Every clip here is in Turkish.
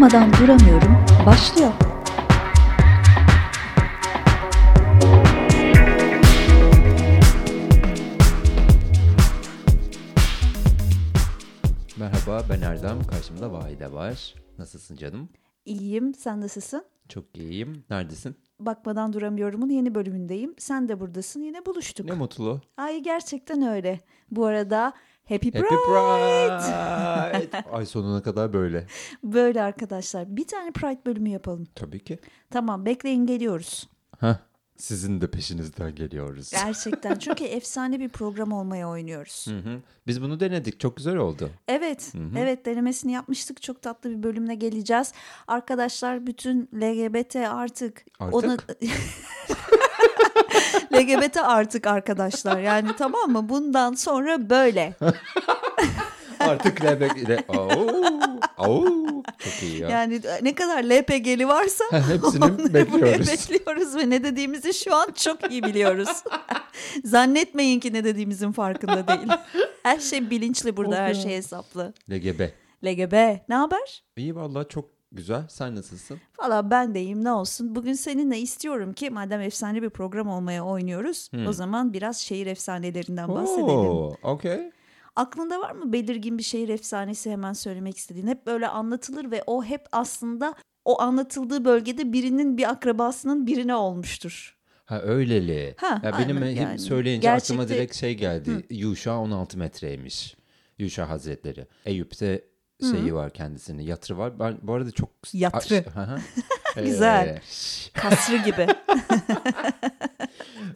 Bakmadan duramıyorum başlıyor. Merhaba ben Erdem. Karşımda Vahide var. Nasılsın canım? İyiyim, sen nasılsın? Çok iyiyim. Neredesin? Bakmadan duramıyorum'un yeni bölümündeyim. Sen de buradasın, yine buluştuk. Ne mutlu. Ay gerçekten öyle. Bu arada Happy, Happy Pride. Pride. Ay sonuna kadar böyle. Böyle arkadaşlar. Bir tane Pride bölümü yapalım. Tabii ki. Tamam, bekleyin geliyoruz. Heh, sizin de peşinizden geliyoruz. Gerçekten çünkü efsane bir program olmaya oynuyoruz. Hı hı. Biz bunu denedik. Çok güzel oldu. Evet, evet denemesini yapmıştık. Çok tatlı bir bölümle geleceğiz. Arkadaşlar bütün LGBT artık, Artık? onu LGBT artık arkadaşlar. Yani tamam mı? Bundan sonra böyle. Artık. Le... Oo, oo. Çok iyi ya. Yani ne kadar LPG'li varsa Hepsini bekliyoruz. bekliyoruz ve ne dediğimizi şu an çok iyi biliyoruz. Zannetmeyin ki ne dediğimizin farkında değil. Her şey bilinçli burada, her şey hesaplı. LGB. LGB ne haber? İyi vallahi çok güzel. Sen nasılsın? Valla ben deyim ne olsun. Bugün seninle istiyorum ki madem efsane bir program olmaya oynuyoruz o zaman biraz şehir efsanelerinden bahsedelim. Oo, okey. Aklında var mı belirgin bir şehir efsanesi hemen söylemek istediğin? Hep böyle anlatılır ve o hep aslında o anlatıldığı bölgede birinin bir akrabasının birine olmuştur. Ha öyleli. Ha, ya benim hep yani. söyleyince aklıma Gerçekte- direkt şey geldi. Yuşa 16 metreymiş. Yuşa Hazretleri. Eyüp'te şeyi var kendisinin. Yatırı var. Ben bu arada çok Yatırı. Güzel. Ee, Kasrı gibi.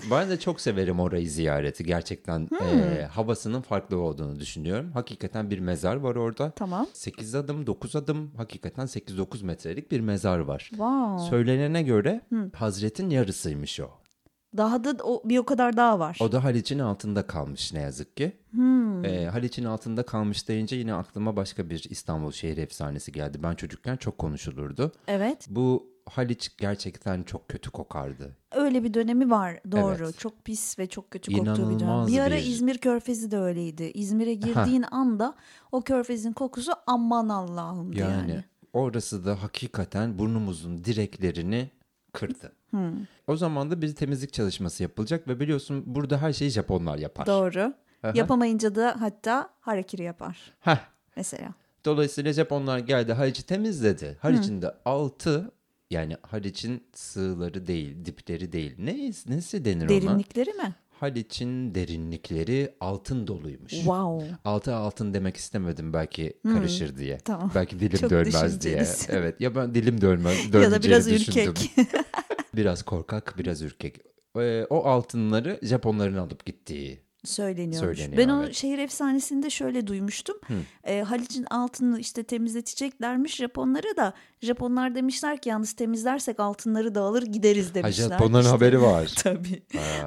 ben de çok severim orayı ziyareti. Gerçekten e, havasının farklı olduğunu düşünüyorum. Hakikaten bir mezar var orada. tamam. 8 adım, 9 adım hakikaten 8-9 metrelik bir mezar var. Wow. Söylenene göre Hazret'in yarısıymış o. Daha da o, bir o kadar daha var. O da Haliç'in altında kalmış ne yazık ki. Ee, Haliç'in altında kalmış deyince yine aklıma başka bir İstanbul şehir efsanesi geldi. Ben çocukken çok konuşulurdu. Evet. Bu Haliç gerçekten çok kötü kokardı. Öyle bir dönemi var. Doğru. Evet. Çok pis ve çok kötü koktuğu bir dönem. İnanılmaz Bir ara bir- İzmir Körfezi de öyleydi. İzmir'e girdiğin anda o körfezin kokusu aman Allah'ım Yani, yani. orası da hakikaten burnumuzun direklerini kırdı. O zaman da bir temizlik çalışması yapılacak ve biliyorsun burada her şeyi Japonlar yapar. Doğru. Yapamayınca da hatta harekiri yapar Heh. mesela. Dolayısıyla Japonlar geldi Haliç'i temizledi. Haliç'in de altı yani Haliç'in sığları değil, dipleri değil. Ne, nesi denir ona? Derinlikleri mi? Haliç'in derinlikleri altın doluymuş. Wow. Altı altın demek istemedim belki karışır diye. Tamam. Belki dilim Çok dönmez diye. Evet ya ben dilim dönmez, Ya da biraz düşündüm. ürkek. biraz korkak, biraz ürkek. Ee, o altınları Japonların alıp gittiği. Söyleniyormuş. Söyleniyor, ben o evet. şehir efsanesinde şöyle duymuştum. Ee, Haliç'in altını işte temizleteceklermiş Japonlara da. Japonlar demişler ki yalnız temizlersek altınları da alır gideriz Ha, demişler. Japonların İşte- haberi var. Tabii.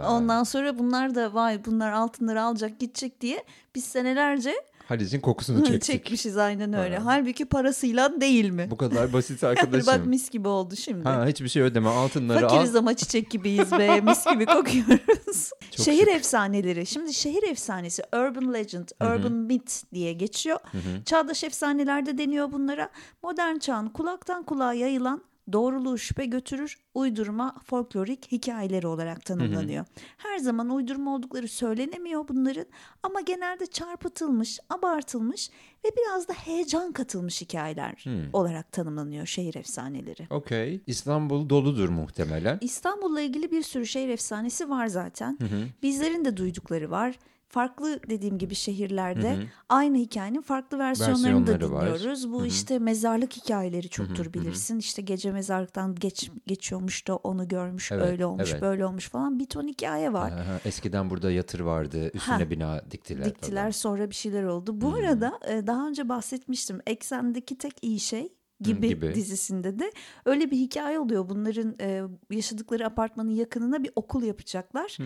Ondan sonra bunlar da vay bunlar altınları alacak gidecek diye biz senelerce Haliç'in kokusunu çektik. çekmişiz aynen öyle. Halbuki parasıyla değil mi? Bu kadar basit arkadaşım. bak mis gibi oldu şimdi. Ha hiçbir şey ödeme altınları Fakiriz al. ama çiçek gibiyiz be. Mis gibi kokuyoruz. Çok şehir şık. efsaneleri. Şimdi şehir efsanesi urban legend, urban myth diye geçiyor. Çağdaş efsanelerde deniyor bunlara. Modern çağın kulaktan kulağa yayılan doğruluğu şüphe götürür, uydurma, folklorik hikayeleri olarak tanımlanıyor. Her zaman uydurma oldukları söylenemiyor bunların ama genelde çarpıtılmış, abartılmış ve biraz da heyecan katılmış hikayeler olarak tanımlanıyor şehir efsaneleri. Okey. İstanbul doludur muhtemelen. İstanbul'la ilgili bir sürü şehir efsanesi var zaten. Bizlerin de duydukları var. Farklı dediğim gibi şehirlerde aynı hikayenin farklı versiyonlarını da Versiyonları var. dinliyoruz. Bu işte mezarlık hikayeleri çoktur bilirsin. İşte gece mezarlıktan geç geçiyormuş da onu görmüş, Evet, öyle olmuş, evet. böyle olmuş falan. Bir ton hikaye var. Aha, eskiden burada yatır vardı. Üstüne Ha. bina diktiler. Diktiler falan. sonra bir şeyler oldu. Bu arada e, daha önce bahsetmiştim. Eksendeki tek iyi şey gibi, gibi. dizisinde de öyle bir hikaye oluyor. Bunların e, yaşadıkları apartmanın yakınına bir okul yapacaklar.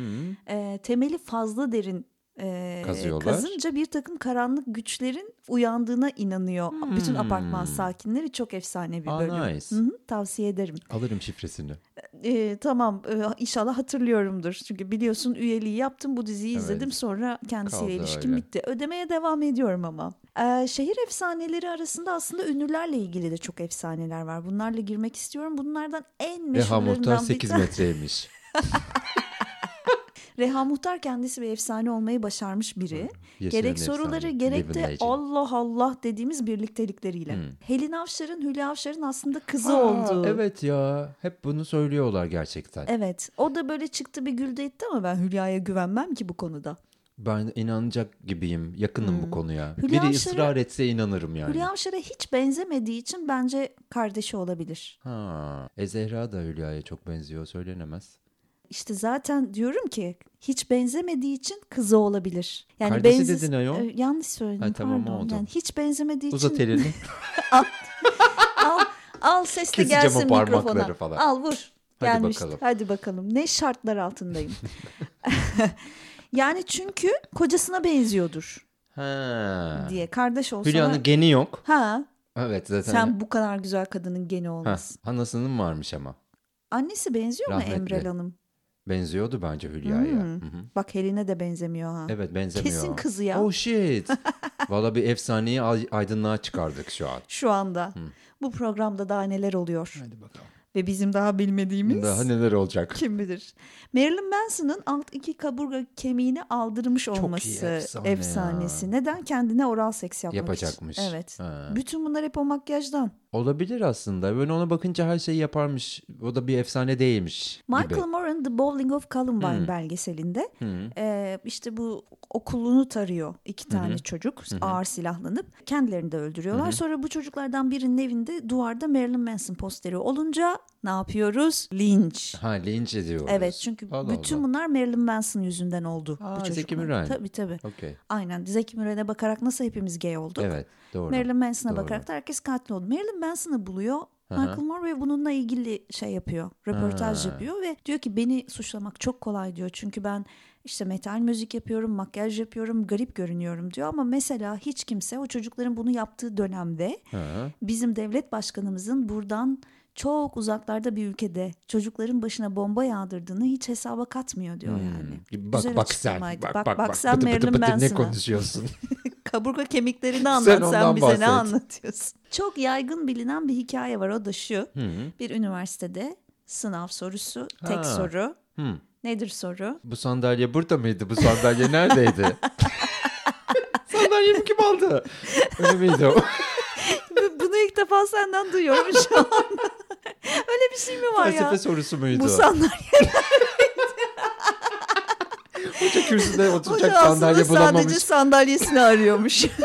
E, temeli fazla derin e, Kazıyorlar. kazınca bir takım karanlık güçlerin uyandığına inanıyor. Bütün apartman sakinleri çok efsane bir Aa, bölüm. nice. Hı hı, tavsiye ederim. Alırım şifresini. e, tamam e, inşallah hatırlıyorumdur. Çünkü biliyorsun üyeliği yaptım bu diziyi Evet. izledim sonra kendisiyle Kaldı ilişkim öyle. bitti. Ödemeye devam ediyorum ama. E, şehir efsaneleri arasında aslında ünlülerle ilgili de çok efsaneler var. Bunlarla girmek istiyorum. Bunlardan en meşhurlarından bir 8 tane- metreymiş. Reha Muhtar kendisi bir efsane olmayı başarmış biri. Yaşayan gerek efsane, soruları gerek de. Allah Allah dediğimiz birliktelikleriyle. Helin Avşar'ın Hülya Avşar'ın aslında kızı Aa, olduğu. Evet ya hep bunu söylüyorlar gerçekten. Evet. O da böyle çıktı bir güldü etti ama ben Hülya'ya güvenmem ki bu konuda. Ben inanacak gibiyim. Yakınım bu konuya. Hmm. Hülya Biri Avşar'a- ısrar etse inanırım yani. Hülya Avşar'a hiç benzemediği için bence kardeşi olabilir. Ha, e Zehra da Hülya'ya çok benziyor söylenemez. İşte zaten diyorum ki hiç benzemediği için kızı olabilir. Yani Kardeşi benziz- dedin ayol. Ee, yanlış söyledim Ha, tamam, pardon. oldu. Yani hiç benzemediği Uzat için elini. al, al sesle Keseceğim o gelsin mikrofona. falan. Al vur. Hadi bakalım. Hadi bakalım. Ne şartlar altındayım. yani çünkü kocasına benziyordur Ha. diye. Kardeş olsa Hülya'nın geni yok. ha Evet zaten. sen bu kadar güzel kadının geni Ha, olmasın. anasının varmış ama. Annesi benziyor mu Rahmetli. Emrel Hanım? Benziyordu bence Hülya'ya. Hmm. Hı hı. Bak Helin'e de benzemiyor ha. Evet benzemiyor. Kesin kızı ya. Oh shit. Valla bir efsaneyi ay- aydınlığa çıkardık şu an. Şu anda. Bu programda daha neler oluyor? Hadi bakalım. Ve bizim daha bilmediğimiz Daha neler olacak? kim bilir. Marilyn Manson'ın alt iki kaburga kemiğini aldırmış olması efsane ya. efsanesi. Neden? Kendine oral seks yapmak Yapacakmış. için. Evet. Ha. Bütün bunlar hep o makyajdan. Olabilir aslında. Ben ona bakınca her şeyi yaparmış. O da bir efsane değilmiş Michael gibi. Moore'ın The Bowling of Columbine Hmm. belgeselinde Hı. e, işte bu okulunu tarıyor iki tane çocuk ağır silahlanıp kendilerini de öldürüyorlar. Sonra bu çocuklardan birinin evinde duvarda Marilyn Manson posteri olunca ne yapıyoruz? Linç. Ha linç ediyoruz. Evet çünkü Allah bütün Allah. bunlar Marilyn Manson yüzünden oldu. Aa, bu Zeki. Müren. Tabii tabii. Okey. Aynen Zeki Müren'e bakarak nasıl hepimiz gay olduk? Evet doğru. Marilyn Manson'a bakarak da herkes katil oldu. Marilyn Manson'ı buluyor. Hı. Michael ve bununla ilgili şey yapıyor. Röportaj Ha. yapıyor ve diyor ki beni suçlamak çok kolay diyor. Çünkü ben işte metal müzik yapıyorum, makyaj yapıyorum, garip görünüyorum diyor. Ama mesela hiç kimse o çocukların bunu yaptığı dönemde Ha. bizim devlet başkanımızın buradan çok uzaklarda bir ülkede çocukların başına bomba yağdırdığını hiç hesaba katmıyor diyor yani. Hmm. Bak Güzel bak sen. Bak Bak, bak, bak sen Bıdı bıdı ne konuşuyorsun? Kaburga kemiklerini anlat Sen sen, bize bahset. ne anlatıyorsun? Çok yaygın bilinen bir hikaye var o da şu. Hı. Bir üniversitede sınav sorusu tek Ha. soru. Hı. Nedir soru? Bu sandalye burada mıydı? Bu sandalye neredeydi? Sandalyemi kim aldı? Öyle miydi o? Bu- Bunu ilk defa senden duyuyorum şu an. Öyle bir şey mi var Felsefe ya? sorusu muydu? Bu sandalye. Hoca kürsüde oturacak Hoca sandalye bulamamış. sadece sandalyesini arıyormuş.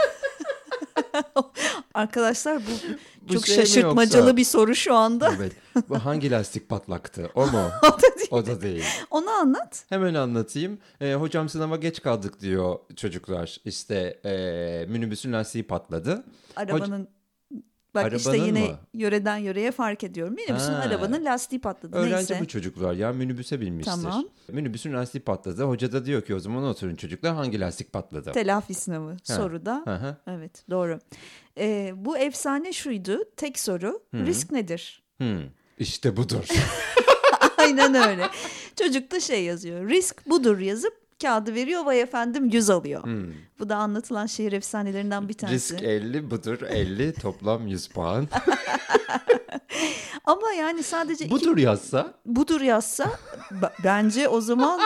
Arkadaşlar bu, Bu çok şey şaşırtmacalı yoksa? bir soru şu anda. Evet. Bu hangi lastik patlaktı? O mu? O da değil. O da değil. Onu anlat. Hemen anlatayım. Ee, hocam sınava geç kaldık diyor çocuklar. İşte ee, minibüsün lastiği patladı. Arabanın Bak işte Arabanın yine mı? yöreden yöreye fark ediyorum. Minibüsün Ha. arabanın lastiği patladı. Öğrenci Neyse. bu çocuklar ya minibüse binmiştir. Tamam. Minibüsün lastiği patladı. Hoca da diyor ki o zaman oturun çocuklar hangi lastik patladı? Telafi sınavı soruda. Hı hı. Evet doğru. Ee, bu efsane şuydu. Tek soru. Risk nedir? Hmm, İşte budur. Aynen öyle. Çocuk da şey yazıyor. Risk budur yazıp kağıdı veriyor. Vay efendim 100 alıyor. Bu da anlatılan şehir efsanelerinden bir tanesi. Risk 50 budur 50 toplam 100 puan. Ama yani sadece iki- budur yazsa. budur yazsa bence o zaman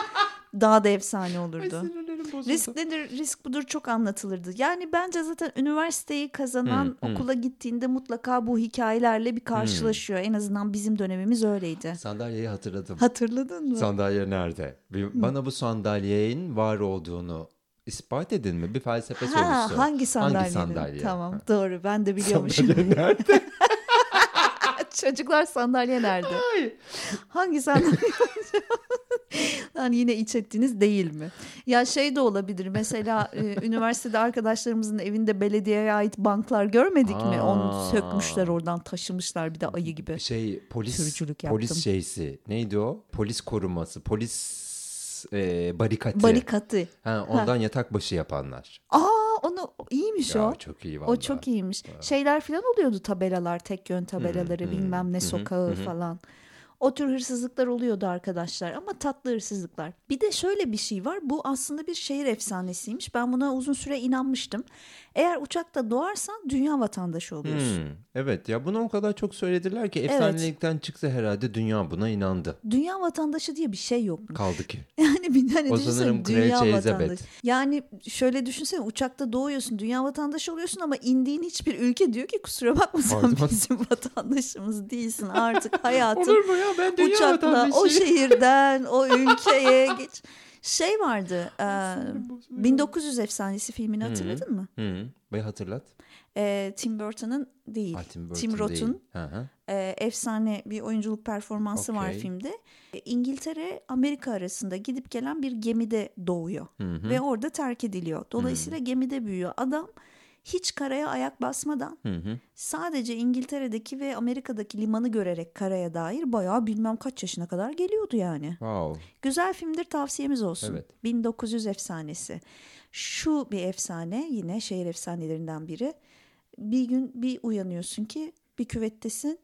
daha da efsane olurdu. Sinirlerim bozuldu. Risk nedir? Risk budur çok anlatılırdı. Yani bence zaten üniversiteyi kazanan Hmm, okula gittiğinde mutlaka bu hikayelerle bir karşılaşıyor. En azından bizim dönemimiz öyleydi. Sandalyeyi hatırladım. Hatırladın mı? Sandalye nerede? Bir- bana bu sandalyenin var olduğunu ispat edin mi? Bir felsefe sorusu. Ha, hangi sandalye? Hangi sandalye? Tamam Ha. doğru ben de biliyormuşum. Sandalye nerede? Çocuklar sandalye nerede? Hangi sandalye? Lan yine iç ettiniz değil mi? Ya şey de olabilir mesela e, üniversitede arkadaşlarımızın evinde belediyeye ait banklar görmedik mi? Onu Aa. sökmüşler oradan taşımışlar bir de ayı gibi. Şey polis Sürücülük yaptım. polis şeysi neydi o? Polis koruması, polis e, barikatı. Barikatı. Ha, ondan yatak başı yapanlar. Aa onu iyiymiş Ya o. çok iyi O çok iyiymiş. Şeyler falan oluyordu tabelalar, tek yön tabelaları, bilmem ne sokağı falan. O tür hırsızlıklar oluyordu arkadaşlar ama tatlı hırsızlıklar. Bir de şöyle bir şey var. Bu aslında bir şehir efsanesiymiş. Ben buna uzun süre inanmıştım. Eğer uçakta doğarsan dünya vatandaşı oluyorsun. Hmm, evet ya bunu o kadar çok söylediler ki efsanelikten çıksa herhalde dünya buna inandı. Dünya vatandaşı diye bir şey yok. Kaldı ki. Yani bir tane O sanırım dünya vatandaşı. Yani şöyle düşünsene uçakta doğuyorsun dünya vatandaşı oluyorsun ama indiğin hiçbir ülke diyor ki kusura bakma sen Pardon. bizim vatandaşımız değilsin artık hayatın mu ya ben uçakla o şehirden o ülkeye geç. Şey vardı e, 1900 efsanesi filmini hatırladın mı? Hı, ve hatırlat. E, Tim Burton'ın değil. Ha, Tim, Tim Burton değil. Roth'un Hı hı. e, efsane bir oyunculuk performansı var Okey. filmde. E, İngiltere Amerika arasında gidip gelen bir gemide doğuyor ve orada terk ediliyor. Dolayısıyla gemide büyüyor. Adam hiç karaya ayak basmadan Hı hı. sadece İngiltere'deki ve Amerika'daki limanı görerek karaya dair bayağı bilmem kaç yaşına kadar geliyordu yani. Wow. Güzel filmdir tavsiyemiz olsun. Evet. 1900 efsanesi. Şu bir efsane yine şehir efsanelerinden biri. Bir gün bir uyanıyorsun ki bir küvettesin.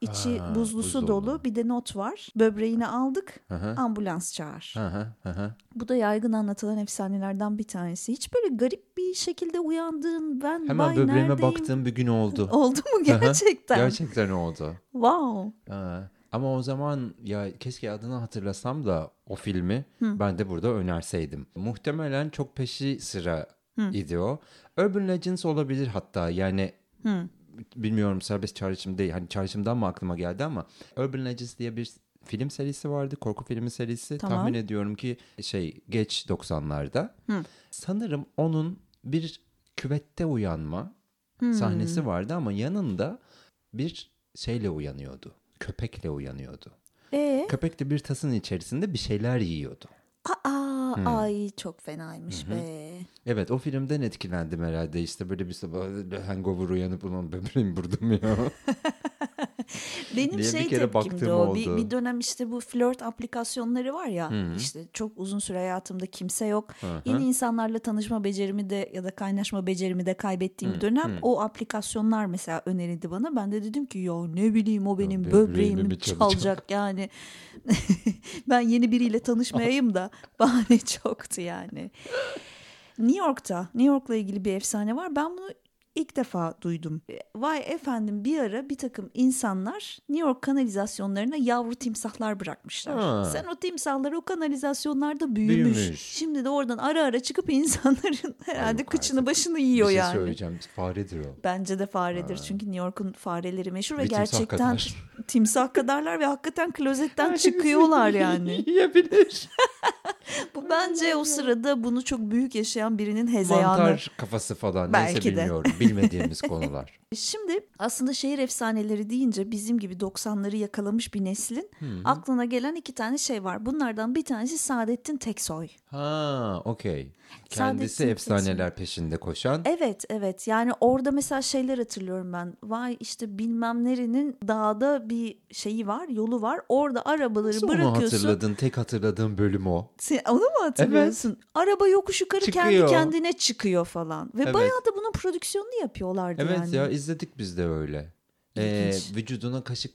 İçi Aa, buzlusu buzdolabı. dolu bir de not var. Böbreğini aldık Hı hı. ambulans çağır. Hı hı, hı hı. Bu da yaygın anlatılan efsanelerden bir tanesi. Hiç böyle garip bir şekilde uyandığın ben Hemen vay böbreğime neredeyim? baktığım bir gün oldu. Oldu mu Hı hı. gerçekten? Gerçekten oldu. Wow. Ha, Ama o zaman ya keşke adını hatırlasam da o filmi ben de burada önerseydim. Muhtemelen çok peşi sıra idi o. Urban Legends olabilir hatta yani bilmiyorum serbest çağrışım değil. Hani çağrışımdan mı aklıma geldi ama Urban Legends diye bir film serisi vardı. Korku filmi serisi. Tamam. Tahmin ediyorum ki şey geç 90'larda. Sanırım onun bir küvette uyanma sahnesi vardı ama yanında bir şeyle uyanıyordu. Köpekle uyanıyordu. Ee? Köpek de bir tasın içerisinde bir şeyler yiyordu. Aa, ay çok fenaymış be. Evet o filmden etkilendim herhalde işte böyle bir sabah hangover uyanıp ulan böbreğim burada mı ya? Benim diye bir şey kere tepkimdi baktığım o. Bir, oldu. bir dönem işte bu flört aplikasyonları var ya. işte çok uzun süre hayatımda kimse yok. Yeni insanlarla tanışma becerimi de ya da kaynaşma becerimi de kaybettiğim bir dönem o aplikasyonlar mesela önerildi bana. Ben de dedim ki ya ne bileyim o benim böbreğimi böbreğimi mi çalacak. çalacak? yani. ben yeni biriyle tanışmayayım da bahane çoktu yani. New York'ta, New York'la ilgili bir efsane var. Ben bunu ilk defa duydum. Vay efendim bir ara bir takım insanlar New York kanalizasyonlarına yavru timsahlar bırakmışlar. Ha. Sen o timsahlar o kanalizasyonlarda büyümüş. Büyümüş. Şimdi de oradan ara ara çıkıp insanların herhalde yok kıçını başını Bir yiyor şey yani. söyleyeceğim. Faredir o. Bence de faredir çünkü New York'un fareleri meşhur ve, Ve timsah gerçekten kadar. timsah kadarlar ve hakikaten klozetten çıkıyorlar yani. Yiyebilir. Bu bence o sırada bunu çok büyük yaşayan birinin hezeyanı. Mantar kafası falan Belki neyse de. bilmiyorum. Bilmediğimiz konular. Şimdi aslında şehir efsaneleri deyince bizim gibi 90'ları yakalamış bir neslin aklına gelen iki tane şey var. Bunlardan bir tanesi Saadettin Teksoy. Ha, okey. Kendisi Saadettin efsaneler peşinde koşan. Evet evet yani orada mesela şeyler hatırlıyorum ben. Vay işte bilmem nerenin dağda bir şeyi var yolu var. Orada arabaları Nasıl onu bırakıyorsun. hatırladın? Tek hatırladığım bölüm o. Sen onu mu hatırlıyorsun? Araba yokuş yukarı kendi Çıkıyor. kendine çıkıyor falan. Ve Evet. bayağı da bunun prodüksiyonunu yapıyorlardı Evet yani. ya izledik biz de öyle. Ee, vücuduna kaşık,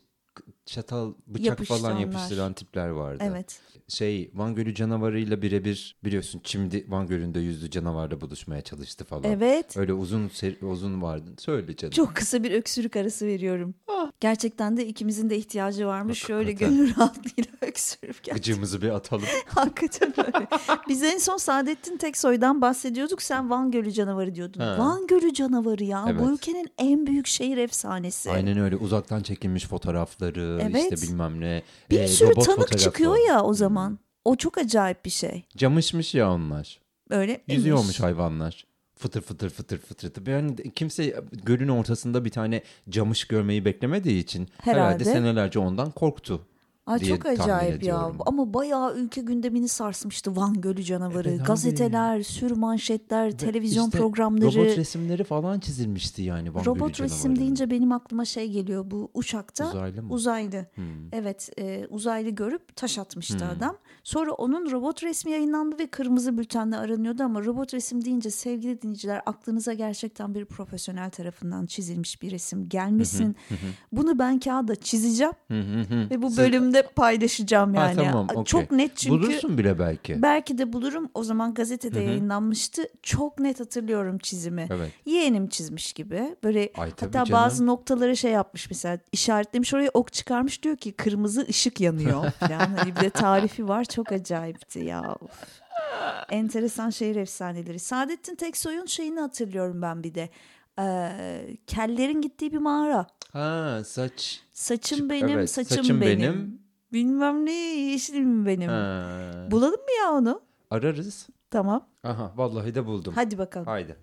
çatal, bıçak falan yapıştıran tipler vardı. Evet. Şey Van Gölü canavarıyla birebir biliyorsun şimdi Van Gölü'nde yüzlü canavarla buluşmaya çalıştı falan. Evet. Öyle uzun uzun vardı. Söyle canım. Çok kısa bir öksürük arası veriyorum. Gerçekten de ikimizin de ihtiyacı varmış. Şöyle Hakikaten. gönül rahatlığıyla öksürüp gel. Gıcığımızı bir atalım. Hakikaten öyle. Biz en son Saadettin Teksoy'dan bahsediyorduk. Sen Van Gölü canavarı diyordun. Ha. Van Gölü canavarı ya. Evet. Bu ülkenin en büyük şehir efsanesi. Aynen öyle uzaktan çekilmiş fotoğrafları Evet. işte bilmem ne. Bir Ee, sürü tanık çıkıyor ya o zaman. O çok acayip bir şey. Camışmış ya onlar. Öyle miymiş? Yüzüyormuş hayvanlar. Fıtır fıtır fıtır fıtır. Yani kimse gölün ortasında bir tane camış görmeyi beklemediği için herhalde, Herhalde. senelerce ondan korktu. Ay diye çok acayip ya. Ama bayağı ülke gündemini sarsmıştı Van Gölü canavarı. Evet abi. Gazeteler, sür manşetler, Ve televizyon işte programları. Robot resimleri falan çizilmişti yani. Van Robot Gölü resim canavarının. deyince benim aklıma şey geliyor bu uçakta. Uzaylı mı? Uzaylı. Hmm. Evet e, uzaylı görüp taş atmıştı adam. Sonra onun robot resmi yayınlandı ve kırmızı bültenle aranıyordu ama robot resim deyince sevgili dinleyiciler aklınıza gerçekten bir profesyonel tarafından çizilmiş bir resim gelmesin. Bunu ben kağıda çizeceğim ve bu Siz- bölümde paylaşacağım Ha, yani. tamam, okey. Çok net çünkü. Bulursun bile belki. Belki de bulurum. O zaman gazetede yayınlanmıştı. Çok net hatırlıyorum çizimi. Evet. Yeğenim çizmiş gibi. Böyle Ay, hatta canım. bazı noktaları şey yapmış mesela işaretlemiş oraya ok çıkarmış diyor ki kırmızı ışık yanıyor falan. hani bir de tarifi var. Çok acayipti ya. Of. Enteresan şehir efsaneleri. Saadettin Teksoy'un şeyini hatırlıyorum ben bir de. Ee, kellerin gittiği bir mağara. Ha saç. Saçım benim, evet, saçım, saçım benim. benim. Bilmem ne, yeşilim benim. Ha. Bulalım mı ya onu? Ararız. Tamam. Aha vallahi de buldum. Hadi bakalım. Haydi.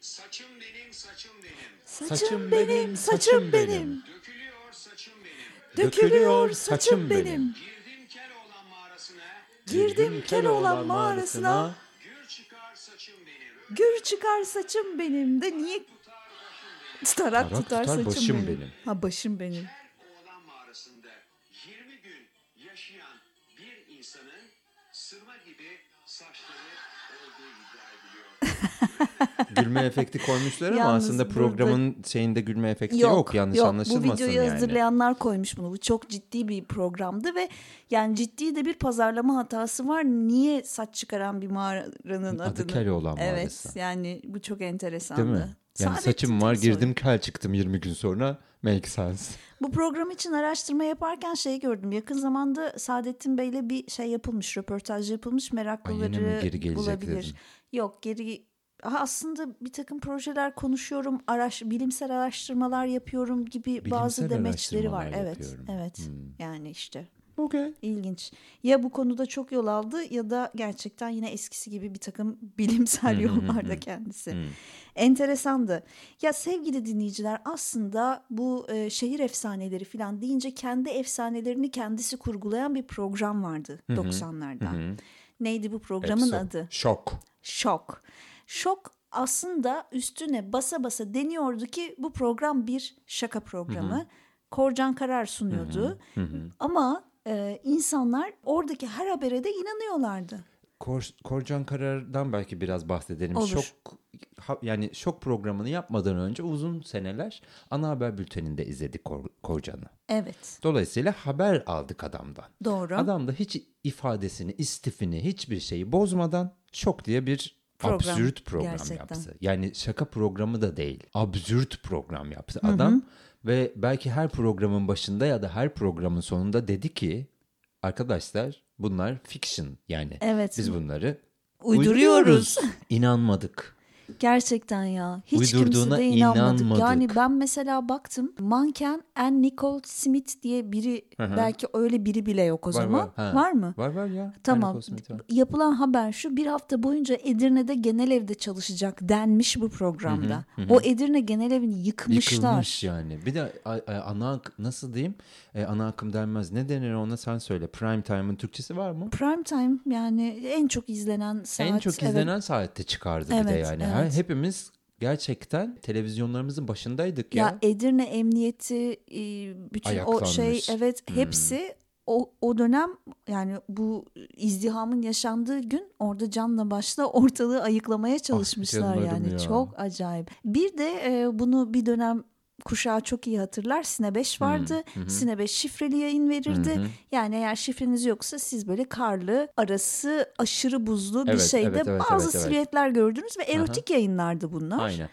Saçım benim, saçım benim. Saçım benim, saçım benim. Dökülüyor saçım benim. Dökülüyor saçım benim. Girdim Keloğlan mağarasına. Girdim Keloğlan mağarasına. Gür çıkar saçım benim. Gür çıkar saçım benim de niye tutarak Tarak tutar, tutar saçım başım benim. benim. Ha başım benim. Gülme efekti koymuşlar ama Yalnız aslında burada- programın şeyinde gülme efekti yok. Yanlış Bu anlaşılmasın videoyu yani. hazırlayanlar koymuş bunu. Bu çok ciddi bir programdı ve yani ciddi de bir pazarlama hatası var. Niye saç çıkaran bir mağaranın Adı adını? Keloğlan Evet Mağarası. yani bu çok enteresandı. Değil mi? Yani Saadettin saçım var girdim kel çıktım 20 gün sonra. Make sense. Bu program için araştırma yaparken şey gördüm. Yakın zamanda Saadettin Bey'le bir şey yapılmış, röportaj yapılmış. Meraklıları Ay geri bulabilir. dedin? Yok geri aslında bir takım projeler konuşuyorum, araş, bilimsel araştırmalar yapıyorum gibi bazı Bilimsel demeçleri var. araştırmalar Evet, yapıyorum. Hmm. evet. Yani işte Okay. ilginç. Ya bu konuda çok yol aldı ya da gerçekten yine eskisi gibi bir takım bilimsel yollarda kendisi. Enteresandı. Ya sevgili dinleyiciler aslında bu e, şehir efsaneleri falan deyince kendi efsanelerini kendisi kurgulayan bir program vardı 90'larda. Neydi bu programın Epso. adı? Şok. Şok. Şok aslında üstüne basa basa deniyordu ki bu program bir şaka programı. Korcan Karar sunuyordu. Ama e, insanlar oradaki her habere de inanıyorlardı. Kor, Korcan Karar'dan belki biraz bahsedelim. Olur. Şok ha- yani şok programını yapmadan önce uzun seneler ana haber bülteninde izledik Kor, Korcan'ı. Evet Dolayısıyla haber aldık adamdan. doğru. Adam da hiç ifadesini, istifini, hiçbir şeyi bozmadan şok diye bir Program, absürt program gerçekten. yaptı. Yani şaka programı da değil. Absürt program yaptı adam. Ve belki her programın başında ya da her programın sonunda dedi ki arkadaşlar bunlar fiction yani. Evet. Biz bunları Uyduruyoruz. İnanmadık. Gerçekten ya. Hiç Uydurduğuna kimse de inanmadık. inanmadık. Yani ben mesela baktım. Manken Anne Nicole Smith diye biri hı. belki öyle biri bile yok o Var, zaman. var. Ha. Var mı? Var var ya. Tamam. Anne Cosmet var. Yapılan haber şu bir hafta boyunca Edirne'de genel evde çalışacak denmiş bu programda. O Edirne genel evini yıkmışlar. Yıkılmış yani. Bir de ana nasıl diyeyim? E, ana akım denmez. Ne denir ona sen söyle. Prime time'ın Türkçesi var mı? Prime time yani en çok izlenen saat. en çok evet. izlenen saatte çıkardı bir de Evet, yani. evet. Hepimiz gerçekten televizyonlarımızın başındaydık ya. Ya Edirne Emniyeti e, bütün o şey evet Hmm. hepsi o, o dönem yani bu izdihamın yaşandığı gün orada canla başla ortalığı ayıklamaya çalışmışlar canlarım yani ya. çok acayip. Bir de e, bunu bir dönem kuşağı çok iyi hatırlar. Sine 5 vardı. Sine 5 şifreli yayın verirdi. Yani eğer şifreniz yoksa siz böyle karlı, arası aşırı buzlu bir Evet, şeyde evet, evet, bazı evet, evet. silüetler gördünüz ve erotik yayınlardı bunlar. Aynen.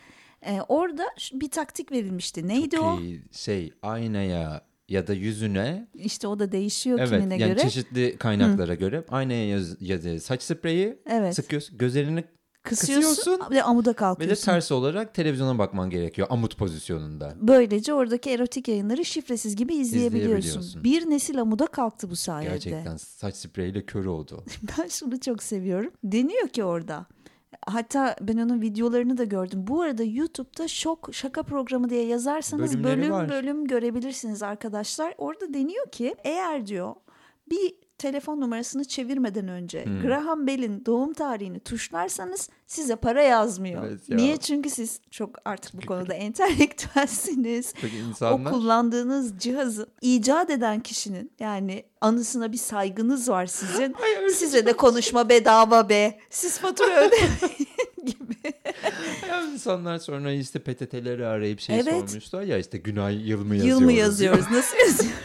Ee, orada bir taktik verilmişti. Neydi o? Ki şey aynaya ya da yüzüne İşte o da değişiyor evet kimine yani göre. çeşitli kaynaklara göre aynaya yaz, yazı saç spreyi Evet. sıkıyorsun gözlerini Kısıyorsun, kısıyorsun ve amuda ve de kalkıyorsun. ters olarak televizyona bakman gerekiyor amut pozisyonunda. Böylece oradaki erotik yayınları şifresiz gibi izleyebiliyorsun. İzleyebiliyorsun. Bir nesil amuda kalktı bu sayede. Gerçekten saç spreyiyle kör oldu. Ben şunu çok seviyorum. Deniyor ki orada Hatta ben onun videolarını da gördüm. Bu arada YouTube'da şok şaka programı diye yazarsanız Bölümleri bölüm var. bölüm görebilirsiniz arkadaşlar. Orada deniyor ki eğer diyor bir telefon numarasını çevirmeden önce Hmm. Graham Bell'in doğum tarihini tuşlarsanız size para yazmıyor. Evet ya. Niye? Çünkü siz çok artık bu konuda entelektüelsiniz. Peki O insanlar kullandığınız cihazı icat eden kişinin yani anısına bir saygınız var sizin. Size de konuşma bedava be. Siz fatura ödemeyin gibi. Ya insanlar sonra işte PTT'leri arayıp şey Evet. sormuşlar ya işte Günay yıl mı Yıl yazıyoruz? mı yazıyoruz? Nasıl yazıyoruz?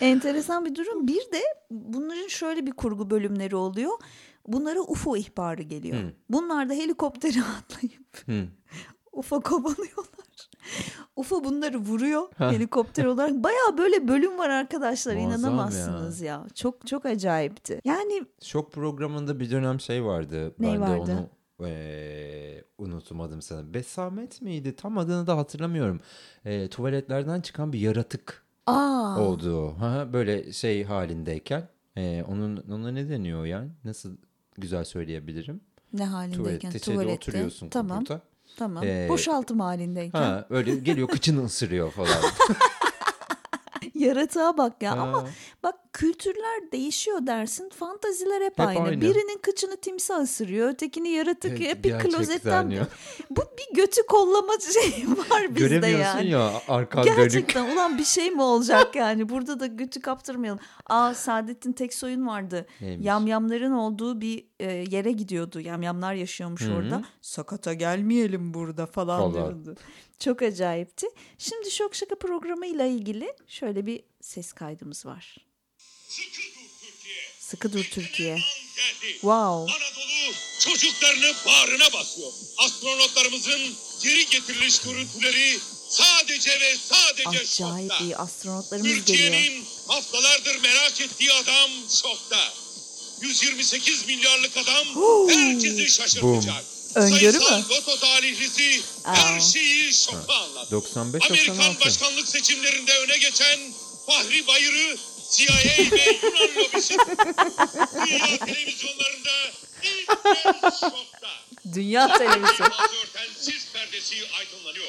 Enteresan bir durum. Bir de bunların şöyle bir kurgu bölümleri oluyor. Bunlara UFO ihbarı geliyor. Hı. Bunlar da helikoptere atlayıp Hı. UFO kovalıyorlar. UFO bunları vuruyor helikopter olarak. Baya böyle bölüm var arkadaşlar. Muazzam İnanamazsınız ya. Çok çok acayipti. Yani Şok programında bir dönem şey vardı. Ne ben vardı? de onu eee, unutmadım sana. Besamet miydi? Tam adını da hatırlamıyorum. Eee, tuvaletlerden çıkan bir yaratık aa oldu. Ha, böyle şey halindeyken. Eee, onun ona ne deniyor yani? Nasıl güzel söyleyebilirim? ne halindeyken Tuvalette, tuvalette. oturuyorsun Tamam burada. tamam. Ee, Boşaltım halindeyken. Ha, öyle geliyor kıçını ısırıyor falan. Yaratığa bak ya ama Ha. bak kültürler değişiyor dersin fantaziler hep, Hep aynı. aynı. Birinin kıçını timsah ısırıyor ötekini yaratık Evet, hep klozetten bu bir götü kollama şeyi var bizde Göremiyorsun yani. ya arkan dönük. Gerçekten ulan bir şey mi olacak yani burada da götü kaptırmayalım. Aa Saadettin Teksoy'un vardı. Neymiş? Yamyamların olduğu bir e, yere gidiyordu. Yamyamlar yaşıyormuş Hı hı. orada. Sakata gelmeyelim burada Falan. diyordu. Çok acayipti. Şimdi Şok Şaka programıyla ilgili şöyle bir ses kaydımız var. Sıkı dur Türkiye. Wow. Anadolu çocuklarını bağrına basıyor. Astronotlarımızın geri getiriliş görüntüleri sadece ve sadece Acayip şokta. iyi astronotlarımız geliyor. Türkiye'nin haftalardır merak ettiği adam şokta. 128 milyarlık adam herkesi şaşırtacak. Öngörü Sayısal mü? loto talihlisi Aa. her şeyi şoka anlattı. 95 Amerikan 96. başkanlık seçimlerinde öne geçen Fahri Bayır'ı CIA ve Yunan lobisi dünya televizyonlarında ilk kez şokta. Dünya televizyonu. Bazı örten sis perdesi aydınlanıyor.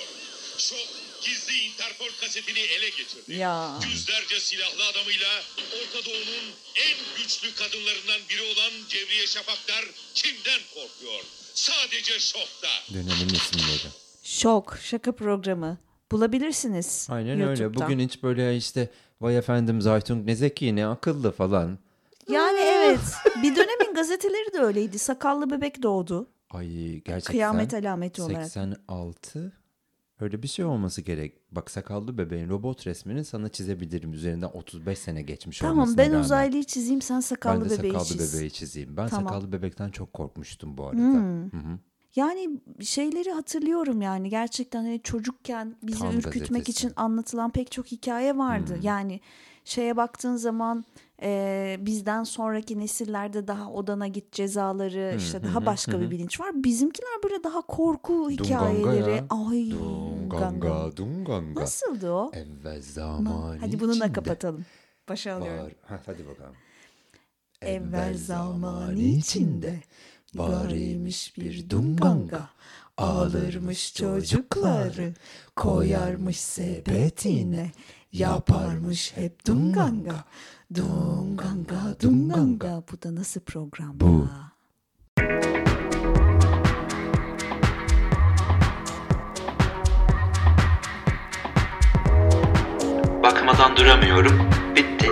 Şok gizli Interpol kasetini ele geçirdi. Ya. Yüzlerce silahlı adamıyla Orta Doğu'nun en güçlü kadınlarından biri olan Cevriye Şafaklar kimden korkuyor? Sadece şokta. Dönemin isimleri. Şok Şaka programı. Bulabilirsiniz Aynen öyle. YouTube'da. Bugün hiç böyle işte vay efendim Zaytung ne zeki ne akıllı falan. Yani evet. Bir dönemin gazeteleri de öyleydi. Sakallı bebek doğdu. Ay gerçekten. Kıyamet alameti olarak. 86 öyle bir şey olması gerek. Bak sakallı bebeğin robot resmini sana çizebilirim. Üzerinden 35 sene geçmiş Tamam olmasına ben rağmen. uzaylıyı çizeyim sen sakallı ben de bebeği sakallı çiz. bebeği çizeyim. Ben Tamam. sakallı bebekten çok korkmuştum bu arada. Hmm. Hı hı. Yani şeyleri hatırlıyorum yani gerçekten hani çocukken bizi Tam ürkütmek gazetesi. için anlatılan pek çok hikaye vardı. Hmm. Yani şeye baktığın zaman e, bizden sonraki nesillerde daha odana git cezaları işte daha başka bir bilinç var. Bizimkiler böyle daha korku hikayeleri. ya. Ay Dunganga dunganga. Nasıldı o? Evvel zaman Hadi bununla kapatalım. Başa alıyorum. Var. Ha, hadi bakalım. Evvel zaman içinde var imiş bir dunganga Ağlarmış çocukları. Koyarmış sepetine. Yaparmış hep dunganga Dunganga dunganga Bu da nasıl program Bu. Bakmadan duramıyorum. Bitti.